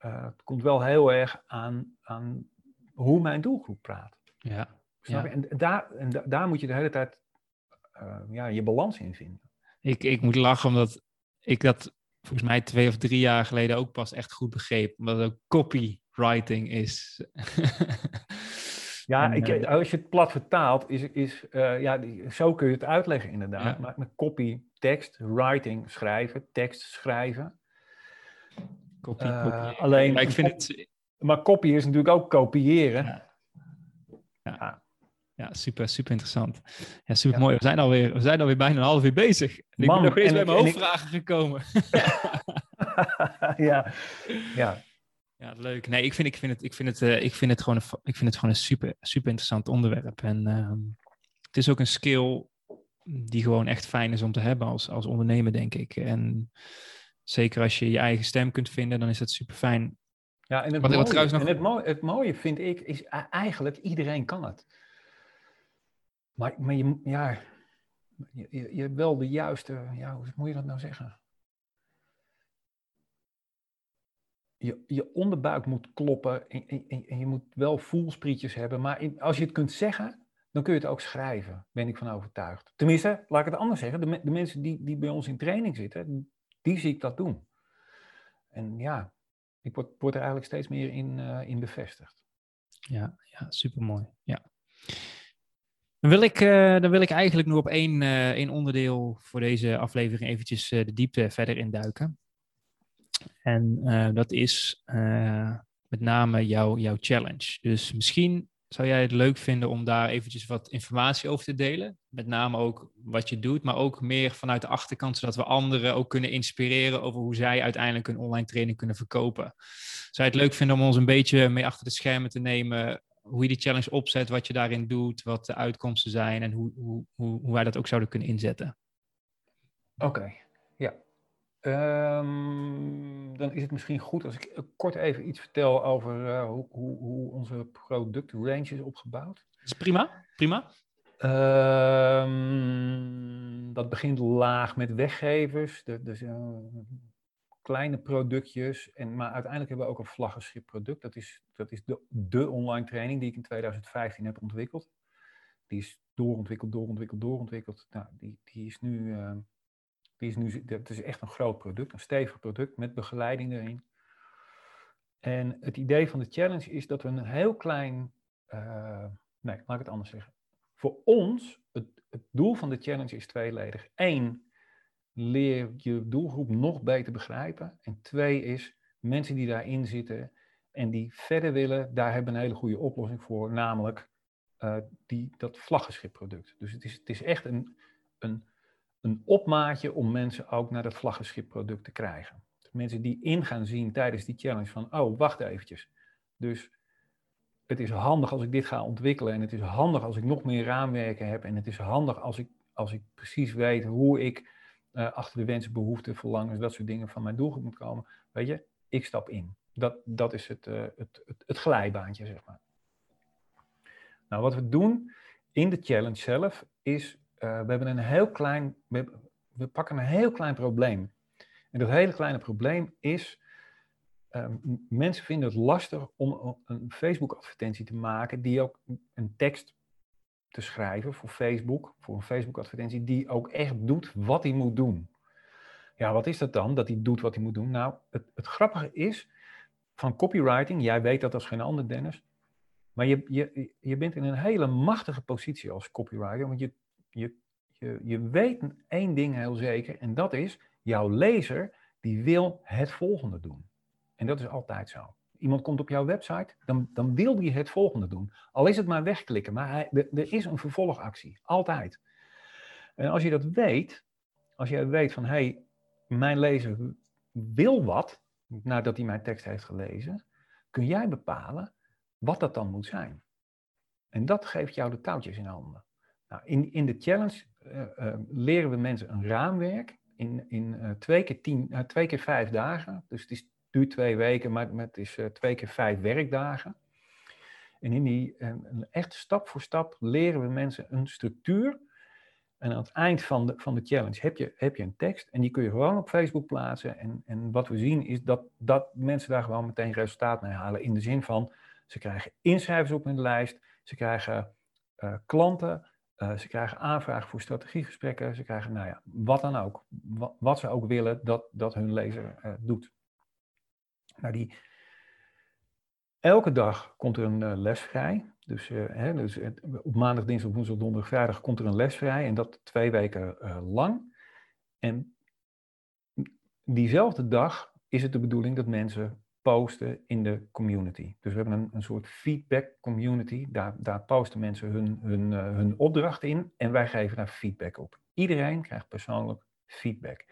uh, het komt wel heel erg aan, aan hoe mijn doelgroep praat. Ja. Snap Je? En, daar, en daar moet je de hele tijd uh, ja, je balans in vinden. Ik, ik moet lachen omdat ik dat volgens mij twee of drie jaar geleden ook pas echt goed begreep. Omdat het ook copywriting is. Ja, ik, eh, als je het plat vertaalt, is, is uh, ja, zo kun je het uitleggen inderdaad. Maar met copy, tekst, writing, schrijven, tekst schrijven. Copy, uh, copy. Alleen, maar, ik vind het... maar copy is natuurlijk ook kopiëren. Ja. ja. ja. super, super interessant. Ja, super mooi. We zijn, alweer, we zijn alweer bijna een half uur bezig. En ik ben nog eens bij mijn hoofdvragen gekomen. ja, ja. Ja, leuk. Nee, ik vind, ik vind, het, ik vind, het, uh, ik vind, het, gewoon een, ik vind het gewoon een super, super interessant onderwerp. En uh, het is ook een skill die gewoon echt fijn is om te hebben als, als ondernemer, denk ik. En zeker als je je eigen stem kunt vinden, dan is dat super fijn. Ja, en het, wat, mooie, wat nog... en het, mooie, het mooie vind ik, is eigenlijk iedereen kan het. Maar, maar je, ja, je, je hebt wel de juiste, ja, hoe moet je dat nou zeggen? Je, je onderbuik moet kloppen en, en, je moet wel voelsprietjes hebben. Maar als je het kunt zeggen, dan kun je het ook schrijven, ben ik van overtuigd. Tenminste, laat ik het anders zeggen, de, mensen die, die bij ons in training zitten, die zie ik dat doen. En ja, ik word, word er eigenlijk steeds meer in, uh, in bevestigd. Ja, ja supermooi. Ja. Dan wil, ik, uh, dan wil ik eigenlijk nog op één, uh, één onderdeel voor deze aflevering eventjes de diepte verder induiken. En uh, dat is uh, met name jouw, jouw challenge. Dus misschien zou jij het leuk vinden om daar eventjes wat informatie over te delen. Met name ook wat je doet, maar ook meer vanuit de achterkant, zodat we anderen ook kunnen inspireren over hoe zij uiteindelijk een online training kunnen verkopen. Zou je het leuk vinden om ons een beetje mee achter de schermen te nemen? Hoe je die challenge opzet, wat je daarin doet, wat de uitkomsten zijn en hoe, hoe, hoe, hoe wij dat ook zouden kunnen inzetten. Oké, ja. Um, dan is het misschien goed als ik kort even iets vertel over uh, hoe, hoe, hoe, onze productrange is opgebouwd. is prima, prima. Um, dat begint laag met weggevers, dus uh, kleine productjes. En, maar uiteindelijk hebben we ook een vlaggenschip product. Dat is, dat is de, de online training die ik in 2015 heb ontwikkeld. Die is doorontwikkeld, doorontwikkeld, doorontwikkeld. Nou, die, die is nu... Uh, die is nu, is echt een groot product, een stevig product met begeleiding erin. En het idee van de challenge is dat we een heel klein, uh, nee, laat ik het anders zeggen. Voor ons, het, het doel van de challenge is tweeledig. Eén, leer je doelgroep nog beter begrijpen. En twee is, mensen die daarin zitten en die verder willen, daar hebben een hele goede oplossing voor. Namelijk uh, die, dat vlaggenschipproduct. Dus het is, het is echt een, een, een opmaatje om mensen ook naar dat vlaggenschipproduct te krijgen. Dus mensen die in gaan zien tijdens die challenge van, oh, wacht eventjes. Dus het is handig als ik dit ga ontwikkelen en het is handig als ik nog meer raamwerken heb en het is handig als ik, als ik precies weet hoe ik uh, achter de wensen, behoeften, verlangens, dat soort dingen van mijn doelgroep moet komen. Weet je, ik stap in. Dat, dat is het, uh, het, het, het glijbaantje, zeg maar. Nou, wat we doen in de challenge zelf is, uh, we hebben een heel klein, we, pakken een heel klein probleem. En dat hele kleine probleem is, uh, mensen vinden het lastig om een Facebook-advertentie te maken die ook een tekst te schrijven voor Facebook, voor een Facebook-advertentie, die ook echt doet wat hij moet doen. Ja, wat is dat dan, dat hij doet wat hij moet doen? Nou, het, het grappige is van copywriting, jij weet dat als geen ander, Dennis, maar je, je, je bent in een hele machtige positie als copywriter, want je, je, je, je weet één ding heel zeker, en dat is, jouw lezer, die wil het volgende doen. En dat is altijd zo. Iemand komt op jouw website, dan, dan wil die het volgende doen. Al is het maar wegklikken, maar hij, er is een vervolgactie. Altijd. En als je dat weet, als je weet van, hé, hey, mijn lezer wil wat, nadat hij mijn tekst heeft gelezen, kun jij bepalen wat dat dan moet zijn. En dat geeft jou de touwtjes in handen. Nou, in, in de challenge uh, uh, leren we mensen een raamwerk in, in uh, twee, keer keer vijf dagen. Dus het is, duurt twee weken, maar het is twee keer vijf werkdagen. En in die echt stap voor stap leren we mensen een structuur. En aan het eind van de, van de challenge heb je, heb je een tekst en die kun je gewoon op Facebook plaatsen. En, en wat we zien is dat, dat mensen daar gewoon meteen resultaat mee halen. In de zin van ze krijgen inschrijvers op hun lijst. Ze krijgen klanten. Uh, ze krijgen aanvragen voor strategiegesprekken. Ze krijgen, nou ja, wat dan ook. Wat, wat ze ook willen dat, dat hun lezer uh, doet. Nou, die, elke dag komt er een les vrij. Dus, hè, dus op maandag, dinsdag, woensdag, donderdag, vrijdag komt er een les vrij. En dat twee weken lang. En diezelfde dag is het de bedoeling dat mensen posten in de community. Dus we hebben een, een soort feedback community. Daar, daar posten mensen hun, hun, uh, hun opdracht in en wij geven daar feedback op. Iedereen krijgt persoonlijk feedback.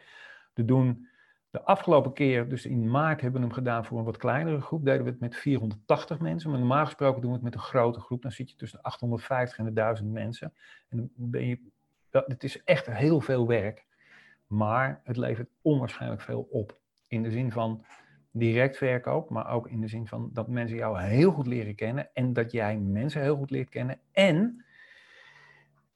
We doen de afgelopen keer, dus in maart hebben we hem gedaan voor een wat kleinere groep. Deden we het met 480 mensen. Maar normaal gesproken doen we het met een grote groep. Dan zit je tussen de 850 en de 1000 mensen. En dan ben je, het is echt heel veel werk. Maar het levert onwaarschijnlijk veel op. In de zin van, direct verkoop, maar ook in de zin van dat mensen jou heel goed leren kennen en dat jij mensen heel goed leert kennen. En,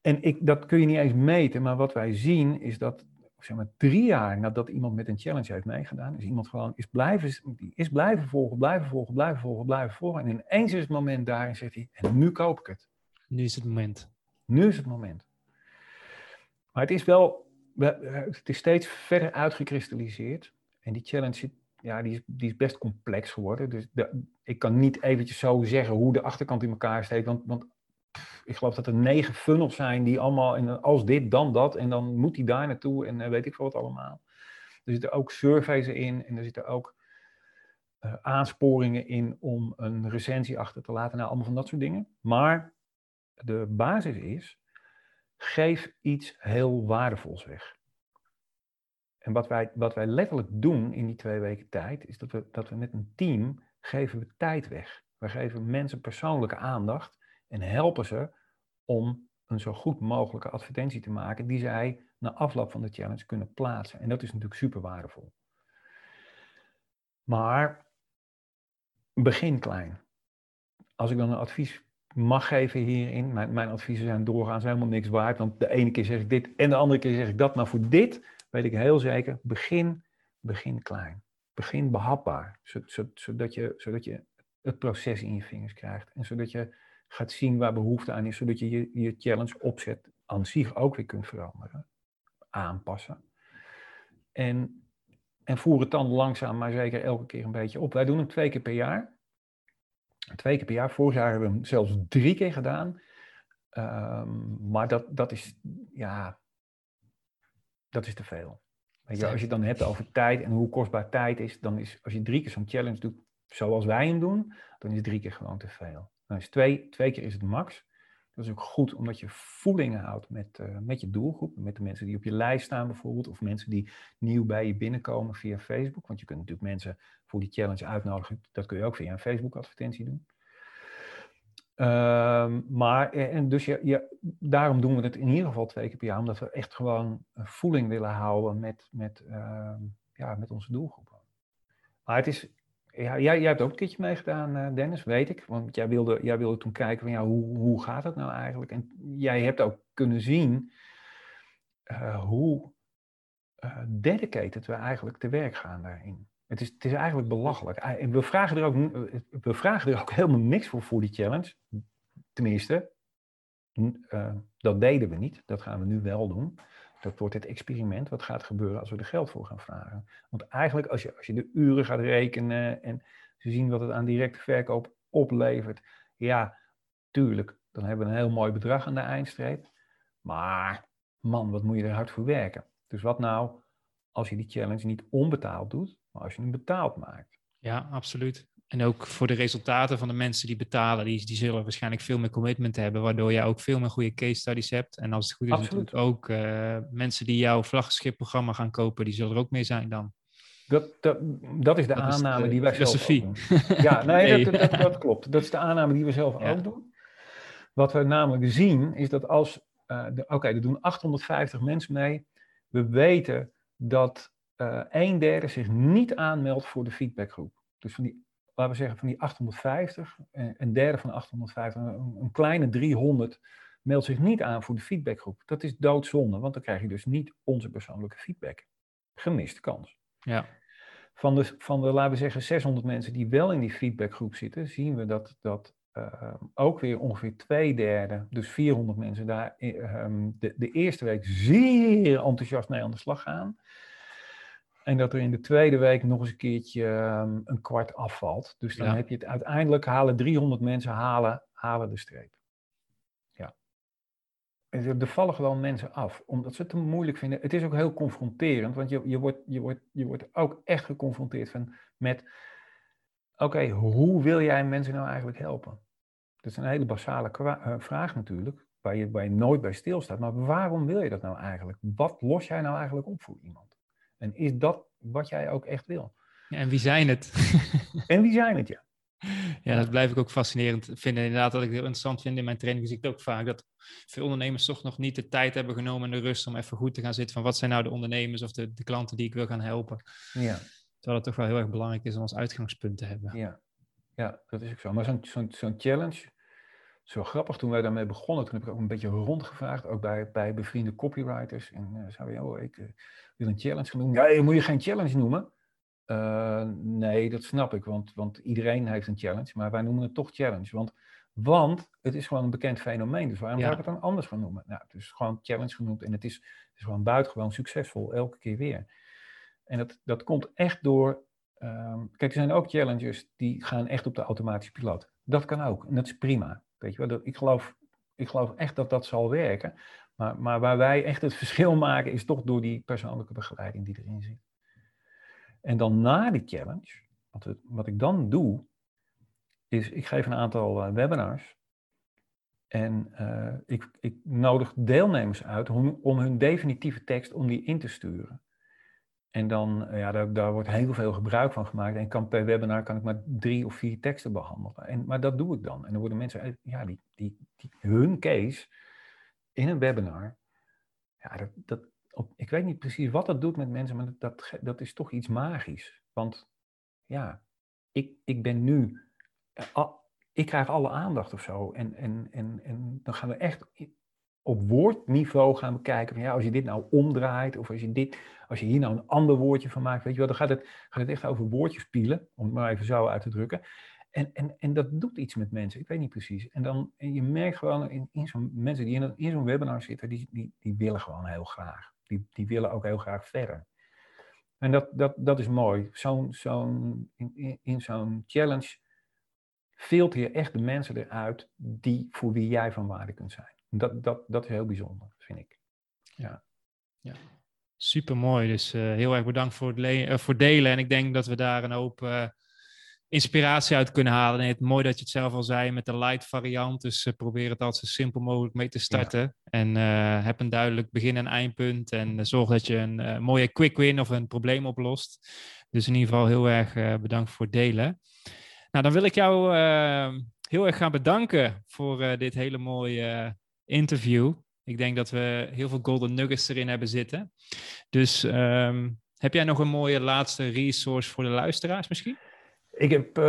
en ik, dat kun je niet eens meten, maar wat wij zien is dat zeg maar, drie jaar nadat iemand met een challenge heeft meegedaan, is iemand gewoon is blijven, is blijven volgen, blijven volgen, blijven volgen, blijven volgen. En ineens is het moment daar en zegt hij, en nu koop ik het. Nu is het moment. Nu is het moment. Maar het is wel, het is steeds verder uitgekristalliseerd. En die challenge zit ja, die is, die is best complex geworden. Dus de, ik kan niet eventjes zo zeggen hoe de achterkant in elkaar steekt. Want, want ik geloof dat er negen funnels zijn die allemaal, en als dit, dan dat. En dan moet hij daar naartoe en uh, weet ik veel wat allemaal. Er zitten ook surveys in en er zitten ook uh, aansporingen in om een recensie achter te laten. Nou, allemaal van dat soort dingen. Maar de basis is, geef iets heel waardevols weg. En wat wij, wat wij letterlijk doen in die twee weken tijd, is dat we, dat we met een team geven we tijd weg. We geven mensen persoonlijke aandacht en helpen ze om een zo goed mogelijke advertentie te maken die zij na afloop van de challenge kunnen plaatsen. En dat is natuurlijk super waardevol. Maar begin klein. Als ik dan een advies mag geven hierin, mijn, mijn adviezen zijn doorgaans helemaal niks waard, want de ene keer zeg ik dit en de andere keer zeg ik dat, maar voor dit weet ik heel zeker, begin, begin klein. Begin behapbaar, zodat je, zodat je het proces in je vingers krijgt. En zodat je gaat zien waar behoefte aan is, zodat je je, je challenge opzet aan zich ook weer kunt veranderen, aanpassen. En, en voer het dan langzaam, maar zeker elke keer een beetje op. Wij doen hem twee keer per jaar. Twee keer per jaar. Vorig jaar hebben we hem zelfs drie keer gedaan. Um, maar dat, dat is, ja, dat is te veel. Weet je, als je het dan hebt over tijd en hoe kostbaar tijd is, dan is als je drie keer zo'n challenge doet zoals wij hem doen, dan is drie keer gewoon te veel. Dan is twee, twee keer is het max. Dat is ook goed omdat je voeling houdt met, uh, met je doelgroep. Met de mensen die op je lijst staan bijvoorbeeld. Of mensen die nieuw bij je binnenkomen via Facebook. Want je kunt natuurlijk mensen voor die challenge uitnodigen. Dat kun je ook via een Facebook advertentie doen. Uh, maar, eh, en dus ja, daarom doen we het in ieder geval twee keer per jaar. Omdat we echt gewoon voeling willen houden met, met, uh, ja, met onze doelgroepen. Maar het is, ja, jij, hebt ook een keertje meegedaan, uh, Dennis, weet ik. Want jij wilde, jij wilde toen kijken van ja, hoe, hoe gaat het nou eigenlijk? En jij hebt ook kunnen zien uh, hoe dedicated we eigenlijk te werk gaan daarin. Het is, het is eigenlijk belachelijk. We vragen, er ook, we vragen er ook helemaal niks voor voor die challenge. Tenminste, dat deden we niet. Dat gaan we nu wel doen. Dat wordt het experiment. Wat gaat gebeuren als we er geld voor gaan vragen? Want eigenlijk, als je, als je de uren gaat rekenen en ze zien wat het aan directe verkoop oplevert, ja, tuurlijk, dan hebben we een heel mooi bedrag aan de eindstreep. Maar, man, wat moet je er hard voor werken? Dus wat nou als je die challenge niet onbetaald doet, maar als je hem betaald maakt? Ja, absoluut. En ook voor de resultaten van de mensen die betalen, die, die zullen waarschijnlijk veel meer commitment hebben, waardoor je ook veel meer goede case studies hebt. En als het goed is, natuurlijk ook uh, mensen die jouw vlaggenschipprogramma gaan kopen, die zullen er ook mee zijn dan. Dat, dat, dat is de dat aanname is de die wij filosofie. zelf doen. Ja, nee, nee. Dat, dat, dat, klopt. Dat is de aanname die we zelf ja. ook doen. Wat we namelijk zien, is dat als, uh, oké, okay, er doen 850 mensen mee. We weten dat uh, een derde zich niet aanmeldt voor de feedbackgroep. Dus van die laten we zeggen, van die 850, eh, een derde van de 850, een, kleine 300 meldt zich niet aan voor de feedbackgroep. Dat is doodzonde, want dan krijg je dus niet onze persoonlijke feedback. Gemiste kans. Ja. Van de, van de, laten we zeggen, 600 mensen die wel in die feedbackgroep zitten, zien we dat, dat uh, ook weer ongeveer twee derde, dus 400 mensen daar uh, de, de eerste week zeer enthousiast mee aan de slag gaan. En dat er in de tweede week nog eens een keertje um, een kwart afvalt. Dus dan heb je het uiteindelijk halen 300 mensen halen, halen de streep. Ja. En er vallen gewoon mensen af, omdat ze het te moeilijk vinden. Het is ook heel confronterend, want je, je, wordt, je, wordt, je wordt ook echt geconfronteerd van, met... Oké, hoe wil jij mensen nou eigenlijk helpen? Dat is een hele basale uh, vraag natuurlijk, waar je, waar je nooit bij stilstaat. Maar waarom wil je dat nou eigenlijk? Wat los jij nou eigenlijk op voor iemand? En is dat wat jij ook echt wil? Ja, en wie zijn het? en wie zijn het, ja. Ja, dat blijf ik ook fascinerend vinden. Inderdaad, dat ik het interessant vind in mijn training, zie ik het ook vaak dat veel ondernemers toch nog niet de tijd hebben genomen en de rust om even goed te gaan zitten van wat zijn nou de ondernemers of de, de klanten die ik wil gaan helpen. Ja. Terwijl het toch wel heel erg belangrijk is om als uitgangspunt te hebben. Ja, ja dat is ook zo. Maar zo'n zo'n zo'n challenge, zo grappig, toen wij daarmee begonnen, toen heb ik ook een beetje rondgevraagd, ook bij, bij bevriende copywriters. En uh, zei we, oh, ik uh, wil een challenge gaan doen. Nee, moet je geen challenge noemen. Uh, nee, dat snap ik, want, want iedereen heeft een challenge, maar wij noemen het toch challenge. Want, want het is gewoon een bekend fenomeen, dus waarom ja. zou ik het dan anders gaan noemen? Nou, het is gewoon challenge genoemd en het is, het is gewoon buitengewoon succesvol, elke keer weer. En dat, dat komt echt door, um, kijk, er zijn ook challenges die gaan echt op de automatische piloot. Dat kan ook en dat is prima. Wel, ik geloof, ik geloof echt dat dat zal werken. Maar, maar waar wij echt het verschil maken is toch door die persoonlijke begeleiding die erin zit. En dan na die challenge, wat, wat ik dan doe, is ik geef een aantal uh, webinars. En uh, ik, ik, nodig deelnemers uit om, om, hun definitieve tekst om die in te sturen. En dan, eh, ja, daar, daar, wordt heel veel gebruik van gemaakt. En kan per webinar kan ik maar drie of vier teksten behandelen. En, maar dat doe ik dan. En dan worden mensen, ja, die, die, die hun case in een webinar. Ja, dat, dat, ik weet niet precies wat dat doet met mensen, maar dat, dat, is toch iets magisch. Want ja, ik, ik ben nu, eh, ik krijg alle aandacht of zo. En, en, en, en dan gaan we echt op woordniveau gaan bekijken van ja, als je dit nou omdraait of als je, dit, als je hier nou een ander woordje van maakt, weet je wel, dan gaat het, gaat het echt over woordjes pielen, om het maar even zo uit te drukken. En, en, en dat doet iets met mensen, ik weet niet precies. En dan, en je merkt gewoon in, in zo'n mensen die in, in zo'n webinar zitten, die, die, die willen gewoon heel graag. Die, die willen ook heel graag verder. En dat, dat, dat is mooi. Zo'n, zo'n, in, in zo'n challenge filter je echt de mensen eruit die, voor wie jij van waarde kunt zijn. Dat, dat, dat is heel bijzonder, vind ik. Ja. ja. Super mooi. Dus uh, heel erg bedankt voor het, uh, voor delen. En ik denk dat we daar een hoop uh, inspiratie uit kunnen halen. En het mooi dat je het zelf al zei met de light variant. Dus probeer het altijd zo simpel mogelijk mee te starten. En heb een duidelijk begin- en eindpunt. En zorg dat je een mooie quick win of een probleem oplost. Dus in ieder geval heel erg bedankt voor het delen. Nou, dan wil ik jou heel erg gaan bedanken voor dit hele mooie interview. Ik denk dat we heel veel golden nuggets erin hebben zitten. Dus um, heb jij nog een mooie laatste resource voor de luisteraars misschien? Ik heb, uh,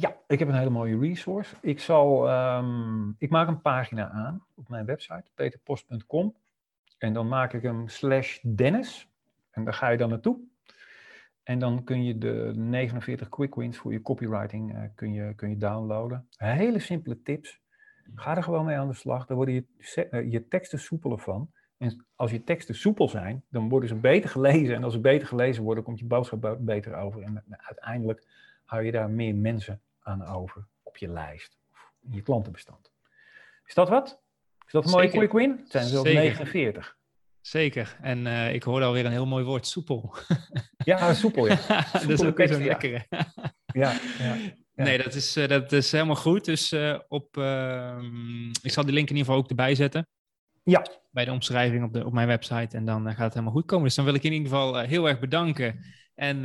ja, ik heb een hele mooie resource. Ik, zal, um, ik maak een pagina aan op mijn website, peterpost.com. En dan maak ik hem slash Dennis. En daar ga je dan naartoe. En dan kun je de 49 quick wins voor je copywriting uh, kun je, kun je downloaden. Hele simpele tips. Ga er gewoon mee aan de slag. Daar worden je, uh, je teksten soepeler van. En als je teksten soepel zijn, dan worden ze beter gelezen. En als ze beter gelezen worden, komt je boodschap beter over. En uiteindelijk hou je daar meer mensen aan over op je lijst. Of in je klantenbestand. Is dat wat? Is dat een mooie quick win? Het zijn zelfs 49. Zeker. En uh, ik hoorde alweer een heel mooi woord, soepel. Ja, soepel, ja. dat is ook zo'n lekkere. ja, ja. Ja. Nee, dat is, uh, dat is helemaal goed. Dus uh, op, uh, ik zal die link in ieder geval ook erbij zetten. Ja. Bij de omschrijving op, de, op mijn website. En dan gaat het helemaal goed komen. Dus dan wil ik in ieder geval heel erg bedanken. En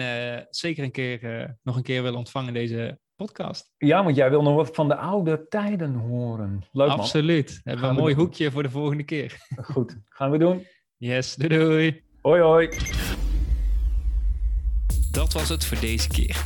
zeker een keer, nog een keer willen ontvangen deze podcast. Ja, want jij wil nog wat van de oude tijden horen. Leuk man. Absoluut. Hebben we een mooi doen. hoekje voor de volgende keer. Goed, gaan we doen. Yes, doei doei. Hoi hoi. Dat was het voor deze keer.